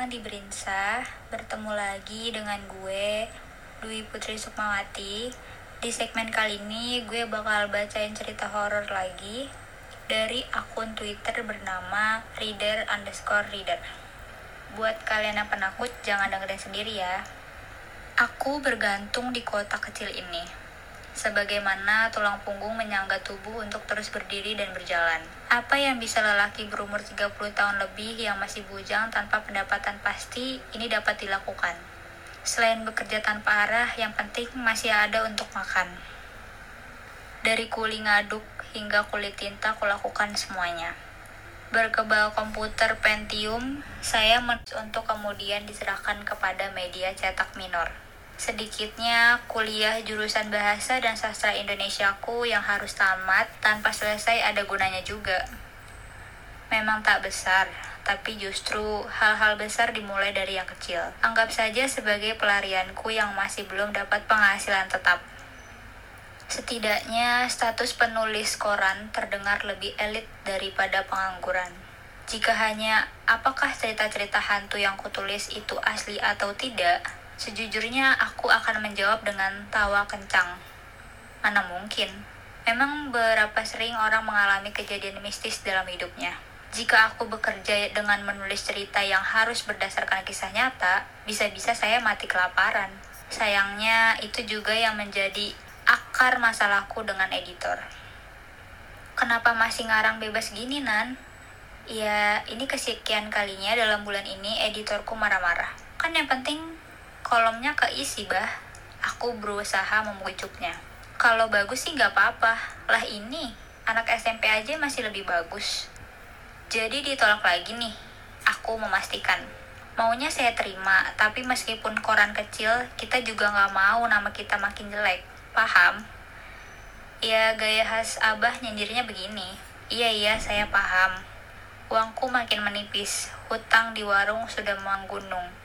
datang di Berinsa. Bertemu lagi dengan gue, Dwi Putri Sukmawati. Di segmen kali ini gue bakal bacain cerita horor lagi dari akun Twitter bernama reader underscore reader. Buat kalian yang penakut, jangan dengerin sendiri ya. Aku bergantung di kota kecil ini. Sebagaimana tulang punggung menyangga tubuh untuk terus berdiri dan berjalan. Apa yang bisa lelaki berumur 30 tahun lebih yang masih bujang tanpa pendapatan pasti ini dapat dilakukan? Selain bekerja tanpa arah, yang penting masih ada untuk makan. Dari kuli ngaduk hingga kulit tinta kulakukan semuanya. Berkebal komputer Pentium, saya men- untuk kemudian diserahkan kepada media cetak minor. Sedikitnya kuliah jurusan bahasa dan sastra Indonesiaku yang harus tamat tanpa selesai ada gunanya juga. Memang tak besar, tapi justru hal-hal besar dimulai dari yang kecil. Anggap saja sebagai pelarianku yang masih belum dapat penghasilan tetap. Setidaknya status penulis koran terdengar lebih elit daripada pengangguran. Jika hanya apakah cerita-cerita hantu yang kutulis itu asli atau tidak, sejujurnya aku akan menjawab dengan tawa kencang. Mana mungkin? Memang berapa sering orang mengalami kejadian mistis dalam hidupnya. Jika aku bekerja dengan menulis cerita yang harus berdasarkan kisah nyata, bisa-bisa saya mati kelaparan. Sayangnya, itu juga yang menjadi akar masalahku dengan editor. Kenapa masih ngarang bebas gini, Nan? Ya, ini kesekian kalinya dalam bulan ini editorku marah-marah. Kan yang penting kolomnya keisi, bah. Aku berusaha membujuknya. Kalau bagus sih nggak apa-apa. Lah ini, anak SMP aja masih lebih bagus. Jadi ditolak lagi nih. Aku memastikan. Maunya saya terima, tapi meskipun koran kecil, kita juga nggak mau nama kita makin jelek. Paham? Ya, gaya khas abah nyindirnya begini. Iya, iya, saya paham. Uangku makin menipis, hutang di warung sudah menggunung.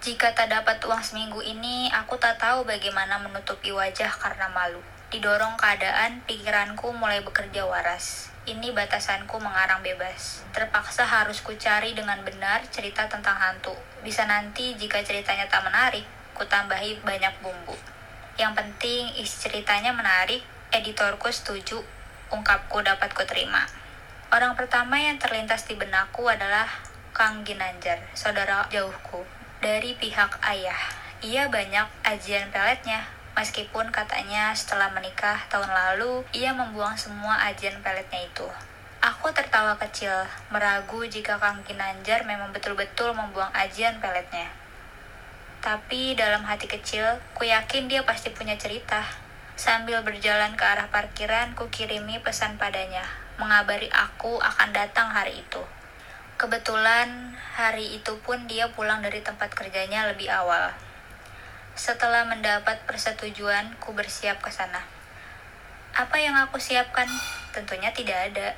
Jika tak dapat uang seminggu ini, aku tak tahu bagaimana menutupi wajah karena malu. Didorong keadaan, pikiranku mulai bekerja waras. Ini batasanku mengarang bebas. Terpaksa harus kucari dengan benar cerita tentang hantu. Bisa nanti jika ceritanya tak menarik, ku tambahi banyak bumbu. Yang penting isi ceritanya menarik, editorku setuju, ungkapku dapat kuterima. Orang pertama yang terlintas di benakku adalah Kang Ginanjar, saudara jauhku. Dari pihak ayah, ia banyak ajian peletnya, meskipun katanya setelah menikah tahun lalu, ia membuang semua ajian peletnya itu. Aku tertawa kecil, meragu jika Kang Ginanjar memang betul-betul membuang ajian peletnya. Tapi dalam hati kecil, ku yakin dia pasti punya cerita. Sambil berjalan ke arah parkiran, ku kirimi pesan padanya, mengabari aku akan datang hari itu. Kebetulan hari itu pun dia pulang dari tempat kerjanya lebih awal. Setelah mendapat persetujuan, ku bersiap ke sana. Apa yang aku siapkan? Tentunya tidak ada.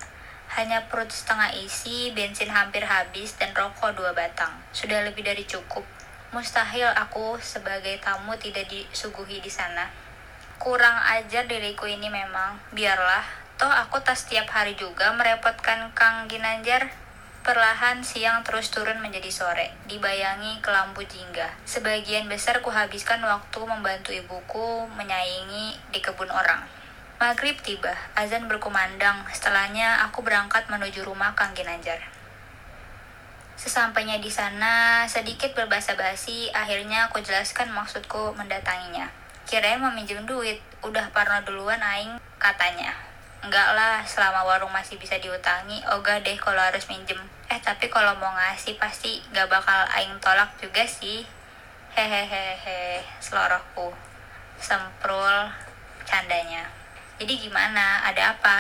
Hanya perut setengah isi, bensin hampir habis, dan rokok dua batang. Sudah lebih dari cukup. Mustahil aku sebagai tamu tidak disuguhi di sana. Kurang ajar diriku ini memang. Biarlah, toh aku tak setiap hari juga merepotkan Kang Ginanjar. Perlahan siang terus turun menjadi sore, dibayangi kelambu jingga. Sebagian besar kuhabiskan waktu membantu ibuku menyaingi di kebun orang. Maghrib tiba, azan berkumandang. Setelahnya aku berangkat menuju rumah Kang Ginanjar. Sesampainya di sana, sedikit berbahasa basi, akhirnya aku jelaskan maksudku mendatanginya. Kirain mau minjem duit, udah parno duluan aing, katanya. Enggak lah, selama warung masih bisa diutangi, ogah deh kalau harus minjem. Eh, tapi kalau mau ngasih pasti gak bakal aing tolak juga sih. Hehehehe, selorohku. Semprul, candanya. Jadi gimana? Ada apa?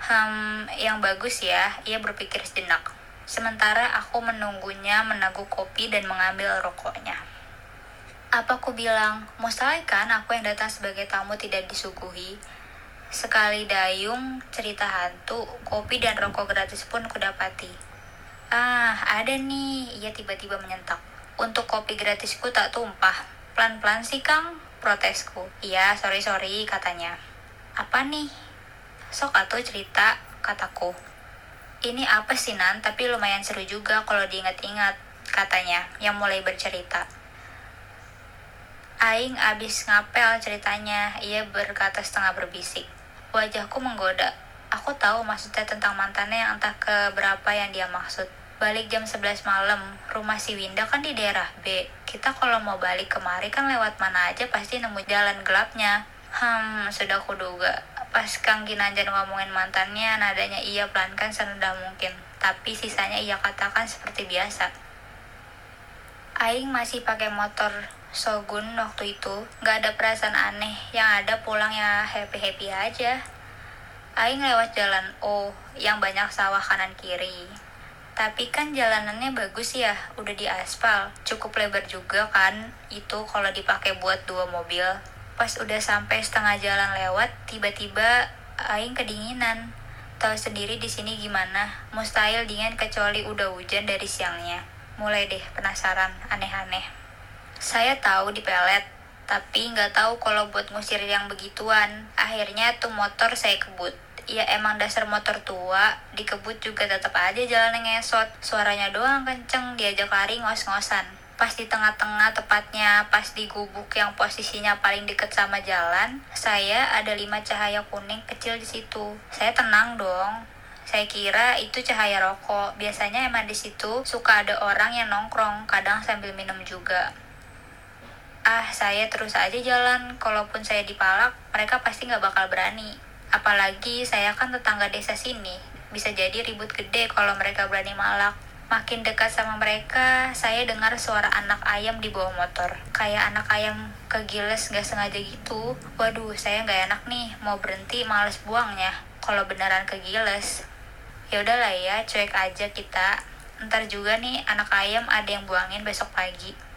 Hmm, yang bagus ya, ia berpikir sejenak. Sementara aku menunggunya meneguk kopi dan mengambil rokoknya. Apa ku bilang, mustahil kan aku yang datang sebagai tamu tidak disuguhi? Sekali dayung, cerita hantu, kopi dan rokok gratis pun kudapati. Ah, ada nih, ia tiba-tiba menyentak. Untuk kopi gratisku tak tumpah. Pelan-pelan sih, Kang, protesku. Iya, sorry-sorry, katanya. Apa nih? Sok atuh cerita, kataku. Ini apa sih, Nan? Tapi lumayan seru juga kalau diingat-ingat. katanya, yang mulai bercerita. Aing abis ngapel ceritanya, ia berkata setengah berbisik. Wajahku menggoda. Aku tahu maksudnya tentang mantannya yang entah ke berapa yang dia maksud. Balik jam 11 malam, rumah si Winda kan di daerah B. Kita kalau mau balik kemari kan lewat mana aja pasti nemu jalan gelapnya. Hmm, sudah kuduga. Pas Kang Ginanjar ngomongin mantannya, nadanya ia pelankan serendah mungkin. Tapi sisanya ia katakan seperti biasa. Aing masih pakai motor Shogun waktu itu nggak ada perasaan aneh. Yang ada pulang ya happy happy aja. Aing lewat jalan O yang banyak sawah kanan kiri. Tapi kan jalanannya bagus ya udah di aspal. Cukup lebar juga kan itu kalau dipakai buat dua mobil. Pas udah sampai setengah jalan lewat tiba-tiba Aing kedinginan. Tahu sendiri di sini gimana. Mustahil dingin kecuali udah hujan dari siangnya. Mulai deh penasaran aneh-aneh saya tahu di pelet, tapi nggak tahu kalau buat ngusir yang begituan. Akhirnya tuh motor saya kebut. Ya emang dasar motor tua, dikebut juga tetap aja jalannya ngesot. Suaranya doang kenceng, diajak lari ngos-ngosan. Pas di tengah-tengah tepatnya pas di gubuk yang posisinya paling deket sama jalan, saya ada lima cahaya kuning kecil di situ. Saya tenang dong, saya kira itu cahaya rokok. Biasanya emang di situ suka ada orang yang nongkrong, kadang sambil minum juga ah saya terus aja jalan. Kalaupun saya dipalak mereka pasti nggak bakal berani. Apalagi saya kan tetangga desa sini. Bisa jadi ribut gede kalau mereka berani malak. Makin dekat sama mereka saya dengar suara anak ayam di bawah motor. Kayak anak ayam kegiles nggak sengaja gitu. Waduh saya nggak enak nih. Mau berhenti males buangnya. Kalau beneran kegiles. Ya udahlah ya cuek aja kita. Ntar juga nih anak ayam ada yang buangin besok pagi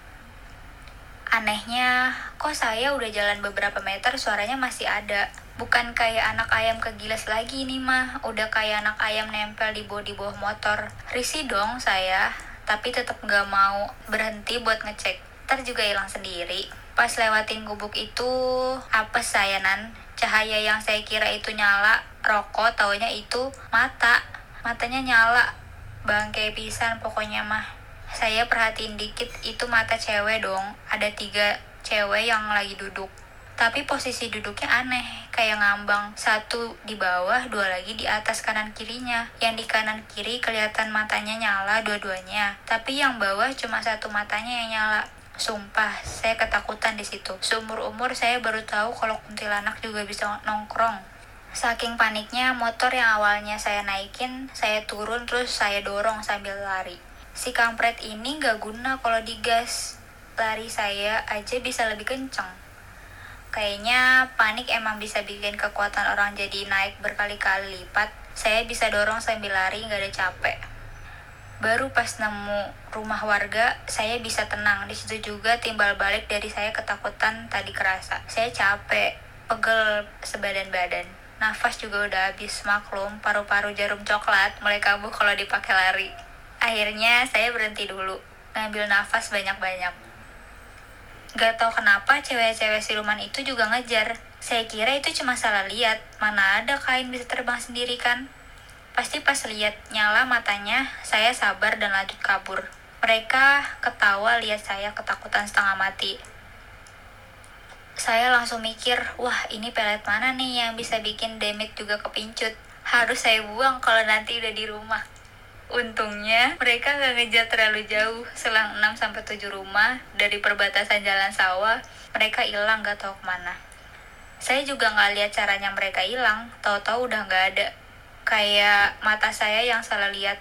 Anehnya, kok saya udah jalan beberapa meter suaranya masih ada. Bukan kayak anak ayam kegilas lagi nih mah, udah kayak anak ayam nempel di bodi bawah motor. Risi dong saya, tapi tetap nggak mau berhenti buat ngecek. Ntar juga hilang sendiri. Pas lewatin gubuk itu, apa saya nan? Cahaya yang saya kira itu nyala, rokok taunya itu mata. Matanya nyala, bangke pisan pokoknya mah saya perhatiin dikit itu mata cewek dong. Ada tiga cewek yang lagi duduk. Tapi posisi duduknya aneh kayak ngambang. Satu di bawah dua lagi di atas kanan kirinya. Yang di kanan kiri kelihatan matanya nyala dua-duanya. Tapi yang bawah cuma satu matanya yang nyala. Sumpah, saya ketakutan di situ. Seumur umur saya baru tahu kalau kuntilanak juga bisa nongkrong. Saking paniknya, motor yang awalnya saya naikin, saya turun terus saya dorong sambil lari si kampret ini gak guna kalau digas lari saya aja bisa lebih kenceng. Kayaknya panik emang bisa bikin kekuatan orang jadi naik berkali-kali lipat. Saya bisa dorong sambil lari gak ada capek. Baru pas nemu rumah warga saya bisa tenang. Di situ juga timbal balik dari saya ketakutan tadi kerasa. Saya capek pegel sebadan badan nafas juga udah habis maklum paru-paru jarum coklat mulai kambuh kalau dipakai lari Akhirnya saya berhenti dulu, ngambil nafas banyak-banyak. Gak tau kenapa cewek-cewek siluman itu juga ngejar. Saya kira itu cuma salah lihat, mana ada kain bisa terbang sendiri kan? Pasti pas lihat nyala matanya, saya sabar dan lanjut kabur. Mereka ketawa lihat saya ketakutan setengah mati. Saya langsung mikir, wah ini pelet mana nih yang bisa bikin demit juga kepincut. Harus saya buang kalau nanti udah di rumah. Untungnya mereka gak ngejar terlalu jauh. Selang 6-7 rumah dari perbatasan jalan sawah Mereka hilang gak tahu ke mana. Saya juga gak lihat caranya mereka hilang. Tahu-tahu udah gak ada. Kayak mata saya yang salah lihat.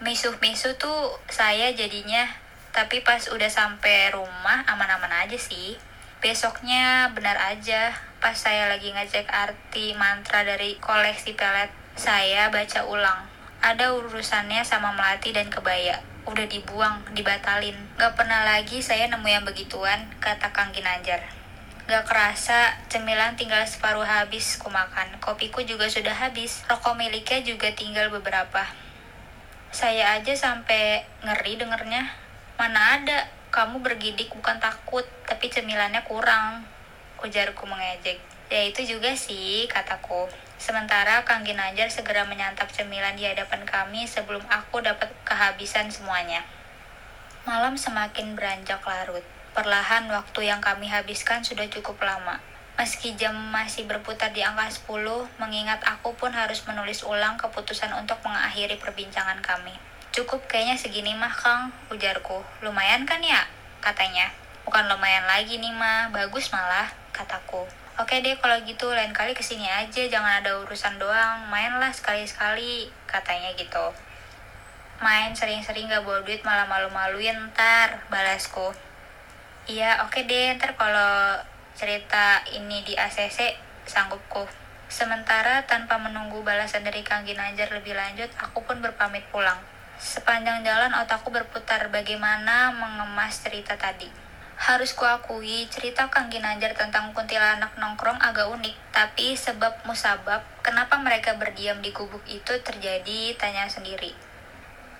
Misuh-misuh tuh saya jadinya. Tapi pas udah sampai rumah aman-aman aja sih. Besoknya benar aja. Pas saya lagi ngecek arti mantra dari koleksi pelet Saya baca ulang ada urusannya sama melati dan kebaya. Udah dibuang, dibatalin. Gak pernah lagi saya nemu yang begituan, kata Kang Ginanjar. Gak kerasa, cemilan tinggal separuh habis ku makan. Kopiku juga sudah habis. Rokok miliknya juga tinggal beberapa. Saya aja sampai ngeri dengernya. Mana ada, kamu bergidik bukan takut, tapi cemilannya kurang. Ujarku mengejek. Ya itu juga sih, kataku. Sementara Kang Ginanjar segera menyantap cemilan di hadapan kami sebelum aku dapat kehabisan semuanya. Malam semakin beranjak larut. Perlahan waktu yang kami habiskan sudah cukup lama. Meski jam masih berputar di angka 10, mengingat aku pun harus menulis ulang keputusan untuk mengakhiri perbincangan kami. Cukup kayaknya segini mah, Kang, ujarku. Lumayan kan ya? Katanya. Bukan lumayan lagi nih mah, bagus malah, kataku. Oke deh kalau gitu lain kali ke sini aja, jangan ada urusan doang, mainlah sekali-sekali, katanya gitu. Main sering-sering gak bawa duit malah malu-maluin ntar balasku. Iya oke okay deh ntar kalau cerita ini di ACC sanggupku. Sementara tanpa menunggu balasan dari Kang Ginanjar lebih lanjut aku pun berpamit pulang. Sepanjang jalan otakku berputar bagaimana mengemas cerita tadi harus kuakui, cerita Kang Ginanjar tentang kuntilanak nongkrong agak unik, tapi sebab musabab, kenapa mereka berdiam di gubuk itu terjadi, tanya sendiri.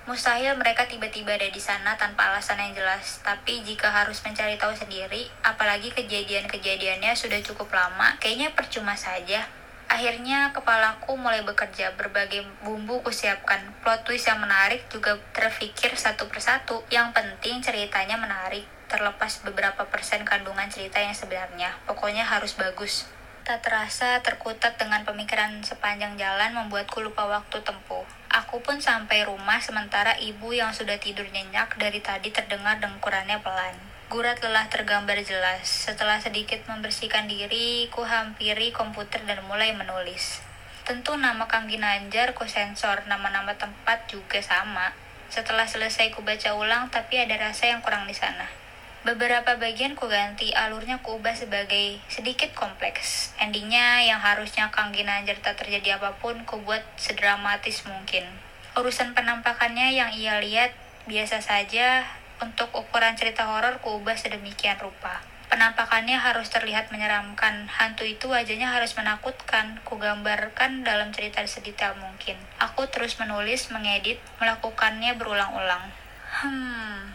Mustahil mereka tiba-tiba ada di sana tanpa alasan yang jelas, tapi jika harus mencari tahu sendiri, apalagi kejadian-kejadiannya sudah cukup lama, kayaknya percuma saja. Akhirnya kepalaku mulai bekerja, berbagai bumbu kusiapkan. Plot twist yang menarik juga terpikir satu persatu. Yang penting ceritanya menarik, terlepas beberapa persen kandungan cerita yang sebenarnya. Pokoknya harus bagus. Tak terasa terkutat dengan pemikiran sepanjang jalan membuatku lupa waktu tempuh. Aku pun sampai rumah sementara ibu yang sudah tidur nyenyak dari tadi terdengar dengkurannya pelan. Gurat lelah tergambar jelas. Setelah sedikit membersihkan diri, ku hampiri komputer dan mulai menulis. Tentu nama Kang Ginanjar ku sensor, nama-nama tempat juga sama. Setelah selesai ku baca ulang, tapi ada rasa yang kurang di sana. Beberapa bagian ku ganti, alurnya ku ubah sebagai sedikit kompleks. Endingnya yang harusnya Kang Ginanjar tak terjadi apa pun, ku buat sedramatis mungkin. Urusan penampakannya yang ia lihat biasa saja, untuk ukuran cerita horor ku ubah sedemikian rupa. Penampakannya harus terlihat menyeramkan, hantu itu wajahnya harus menakutkan, ku gambarkan dalam cerita sedetail mungkin. Aku terus menulis, mengedit, melakukannya berulang-ulang. Hmm,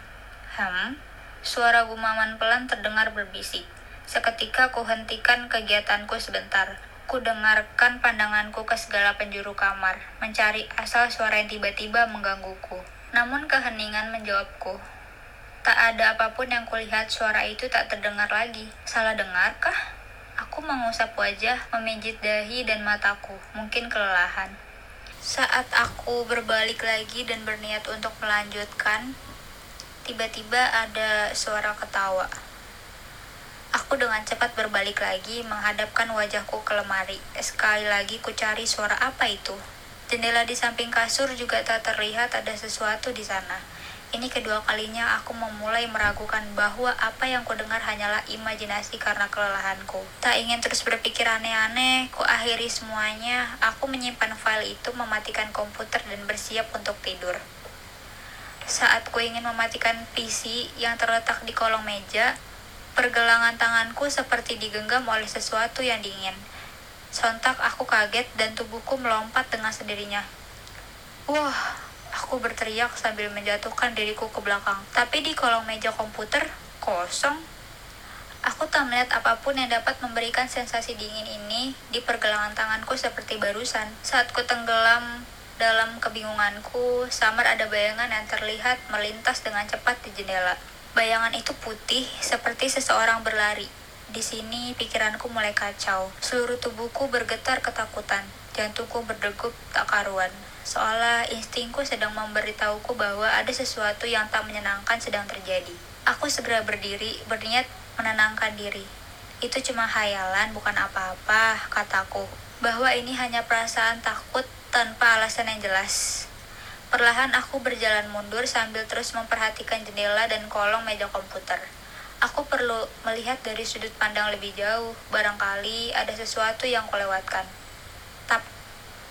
hmm, Suara gumaman pelan terdengar berbisik. Seketika ku hentikan kegiatanku sebentar. Ku dengarkan pandanganku ke segala penjuru kamar, mencari asal suara yang tiba-tiba menggangguku. Namun keheningan menjawabku. Tak ada apa pun yang kulihat, suara itu tak terdengar lagi. Salah dengarkah? Aku mengusap wajah, memijit dahi dan mataku, mungkin kelelahan. Saat aku berbalik lagi dan berniat untuk melanjutkan, Tiba-tiba ada suara ketawa. Aku dengan cepat berbalik lagi, menghadapkan wajahku ke lemari. Sekali lagi ku cari suara apa itu. Jendela di samping kasur juga tak terlihat ada sesuatu di sana. Ini kedua kalinya aku memulai meragukan bahwa apa yang ku dengar hanyalah imajinasi karena kelelahanku. Tak ingin terus berpikir aneh-aneh, ku akhiri semuanya. Aku menyimpan file itu, mematikan komputer dan bersiap untuk tidur. Saat ku ingin mematikan PC yang terletak di kolong meja, pergelangan tanganku seperti digenggam oleh sesuatu yang dingin. Sontak aku kaget dan tubuhku melompat dengan sendirinya. Wah, aku berteriak sambil menjatuhkan diriku ke belakang. Tapi di kolong meja komputer, kosong. Aku tak melihat apa pun yang dapat memberikan sensasi dingin ini di pergelangan tanganku seperti barusan. Saat ku tenggelam dalam kebingunganku, samar ada bayangan yang terlihat melintas dengan cepat di jendela. Bayangan itu putih, seperti seseorang berlari. Di sini pikiranku mulai kacau. Seluruh tubuhku bergetar ketakutan. Jantungku berdegup tak karuan. Seolah instingku sedang memberitahuku bahwa ada sesuatu yang tak menyenangkan sedang terjadi. Aku segera berdiri, berniat menenangkan diri. Itu cuma hayalan, bukan apa-apa, kataku. Bahwa ini hanya perasaan takut tanpa alasan yang jelas. Perlahan aku berjalan mundur sambil terus memperhatikan jendela dan kolong meja komputer. Aku perlu melihat dari sudut pandang lebih jauh, barangkali ada sesuatu yang kulewatkan. Tap,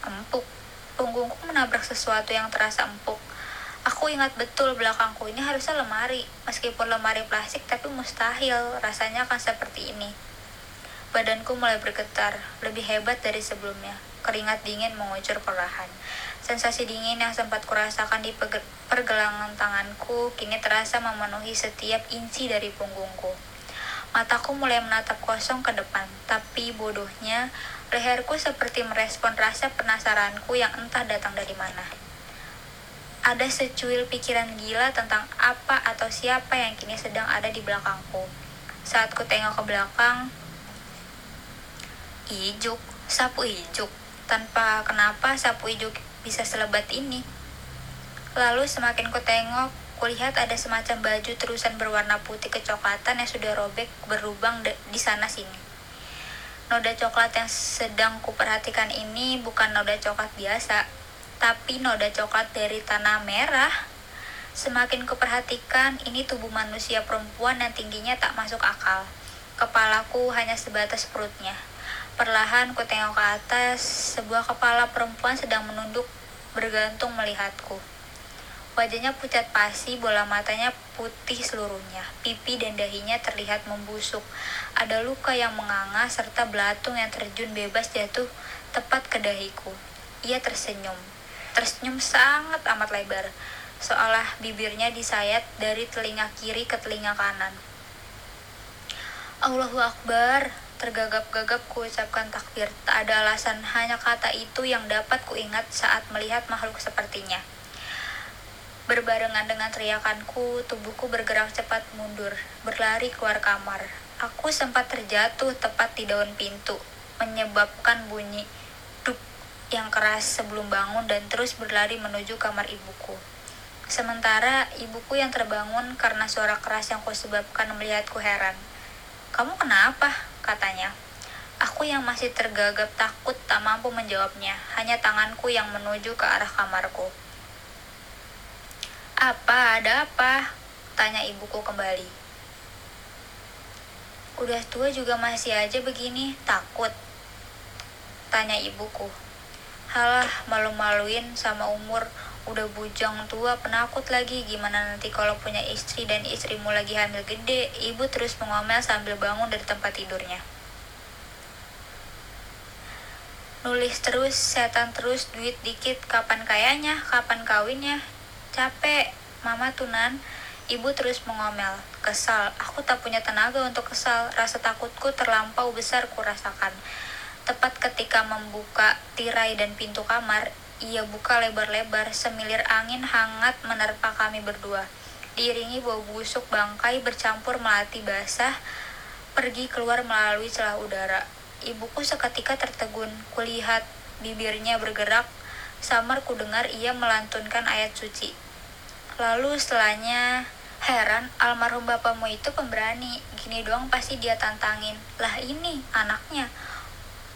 empuk. Punggungku menabrak sesuatu yang terasa empuk. Aku ingat betul belakangku ini harusnya lemari. Meskipun lemari plastik tapi mustahil rasanya akan seperti ini. Badanku mulai bergetar, lebih hebat dari sebelumnya. Keringat dingin mengucur perlahan. Sensasi dingin yang sempat kurasakan di pergelangan tanganku kini terasa memenuhi setiap inci dari punggungku. Mataku mulai menatap kosong ke depan, tapi bodohnya leherku seperti merespon rasa penasaranku yang entah datang dari mana. ada secuil pikiran gila tentang apa atau siapa yang kini sedang ada di belakangku. Saat ku tengok ke belakang, ijuk, sapu ijuk. Tanpa kenapa sapu ijuk bisa selebat ini. Lalu semakin ku tengok, kulihat ada semacam baju terusan berwarna putih kecoklatan yang sudah robek berlubang di sana sini. Noda coklat yang sedang kuperhatikan ini bukan noda coklat biasa, tapi noda coklat dari tanah merah. Semakin kuperhatikan, ini tubuh manusia perempuan yang tingginya tak masuk akal. Kepalaku hanya sebatas perutnya. Perlahan ku tengok ke atas, sebuah kepala perempuan sedang menunduk bergantung melihatku. Wajahnya pucat pasi, bola matanya putih seluruhnya. Pipi dan dahinya terlihat membusuk. Ada luka yang menganga serta belatung yang terjun bebas jatuh tepat ke dahiku. Ia tersenyum tersenyum sangat amat lebar, seolah bibirnya disayat dari telinga kiri ke telinga kanan. Allahu Akbar, tergagap-gagap kuucapkan takbir. Tak ada alasan, hanya kata itu yang dapat kuingat saat melihat makhluk sepertinya. Berbarengan dengan teriakanku, tubuhku bergerak cepat mundur, berlari keluar kamar. Aku sempat terjatuh tepat di daun pintu, menyebabkan bunyi yang keras sebelum bangun dan terus berlari menuju kamar ibuku. Sementara ibuku yang terbangun karena suara keras yang kusebabkan melihatku heran. Kamu kenapa? Katanya. Aku yang masih tergagap takut tak mampu menjawabnya, hanya tanganku yang menuju ke arah kamarku. Apa? Ada apa? Tanya ibuku kembali. Udah tua juga masih aja begini, takut? Tanya ibuku. Halah, malu-maluin sama umur udah bujang tua penakut lagi. Gimana nanti kalau punya istri dan istrimu lagi hamil gede ibu terus mengomel sambil bangun dari tempat tidurnya. Nulis terus setan terus duit dikit. Kapan kayanya? Kapan kawinnya? Capek. Mama tunan ibu terus mengomel. Kesal. Aku tak punya tenaga untuk kesal. Rasa takutku terlampau besar kurasakan. Tepat ketika membuka tirai dan pintu kamar, ia buka lebar-lebar, semilir angin hangat menerpa kami berdua. Diiringi bau busuk bangkai bercampur melati basah, pergi keluar melalui celah udara. Ibuku seketika tertegun, kulihat bibirnya bergerak, samar ku dengar ia melantunkan ayat suci. Lalu setelahnya, heran, almarhum bapakmu itu pemberani, gini doang pasti dia tantangin. Lah ini, anaknya,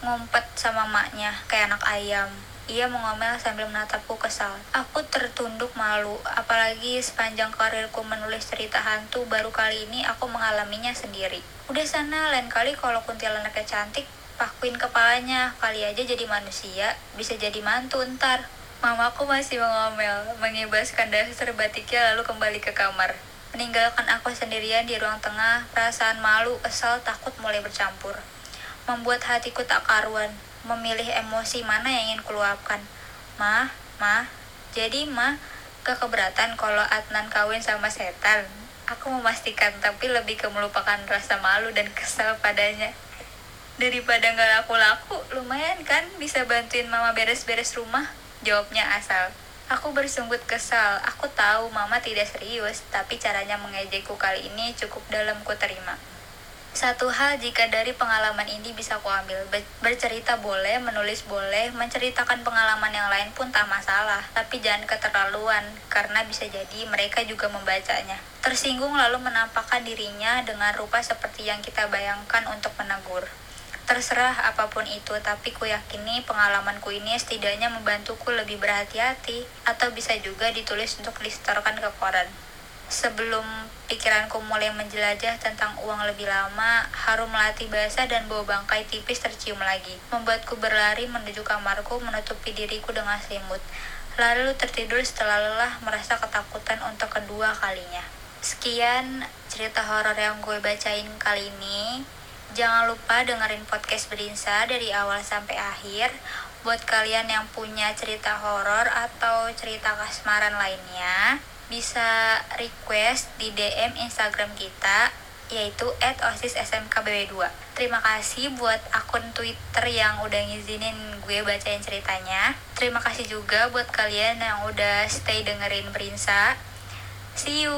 ngumpet sama maknya kayak anak ayam. Ia mengomel sambil menatapku kesal. Aku tertunduk malu, apalagi sepanjang karirku menulis cerita hantu, baru kali ini aku mengalaminya sendiri. Udah sana, lain kali kalau kuntilanaknya cantik, pakuin kepalanya, kali aja jadi manusia, bisa jadi mantu ntar. Mamaku masih mengomel, mengibaskan dasar batiknya lalu kembali ke kamar. Meninggalkan aku sendirian di ruang tengah, perasaan malu, kesal, takut mulai bercampur membuat hatiku tak karuan, memilih emosi mana yang ingin kuluapkan. Ma, ma, jadi ma, gak keberatan kalau Adnan kawin sama setan. Aku memastikan, tapi lebih ke melupakan rasa malu dan kesal padanya. Daripada gak laku-laku, lumayan kan bisa bantuin mama beres-beres rumah? Jawabnya asal. Aku bersunggut kesal. Aku tahu mama tidak serius, tapi caranya mengejekku kali ini cukup dalam ku terima. Satu hal jika dari pengalaman ini bisa kuambil, bercerita boleh, menulis boleh, menceritakan pengalaman yang lain pun tak masalah, tapi jangan keterlaluan, karena bisa jadi mereka juga membacanya. Tersinggung lalu menampakkan dirinya dengan rupa seperti yang kita bayangkan untuk menegur. Terserah apa pun itu, tapi ku yakini pengalamanku ini setidaknya membantuku lebih berhati-hati, atau bisa juga ditulis untuk disetorkan ke koran. Sebelum pikiranku mulai menjelajah tentang uang lebih lama, harum melati basah dan bau bangkai tipis tercium lagi. Membuatku berlari menuju kamarku menutupi diriku dengan selimut. Lalu tertidur setelah lelah merasa ketakutan untuk kedua kalinya. Sekian cerita horor yang gue bacain kali ini. Jangan lupa dengerin podcast Berinsa dari awal sampai akhir. Buat kalian yang punya cerita horor atau cerita kasmaran lainnya, bisa request di DM Instagram kita yaitu at osis smkbw2 terima kasih buat akun twitter yang udah ngizinin gue bacain ceritanya. Terima kasih juga buat kalian yang udah stay dengerin Prinsa. See you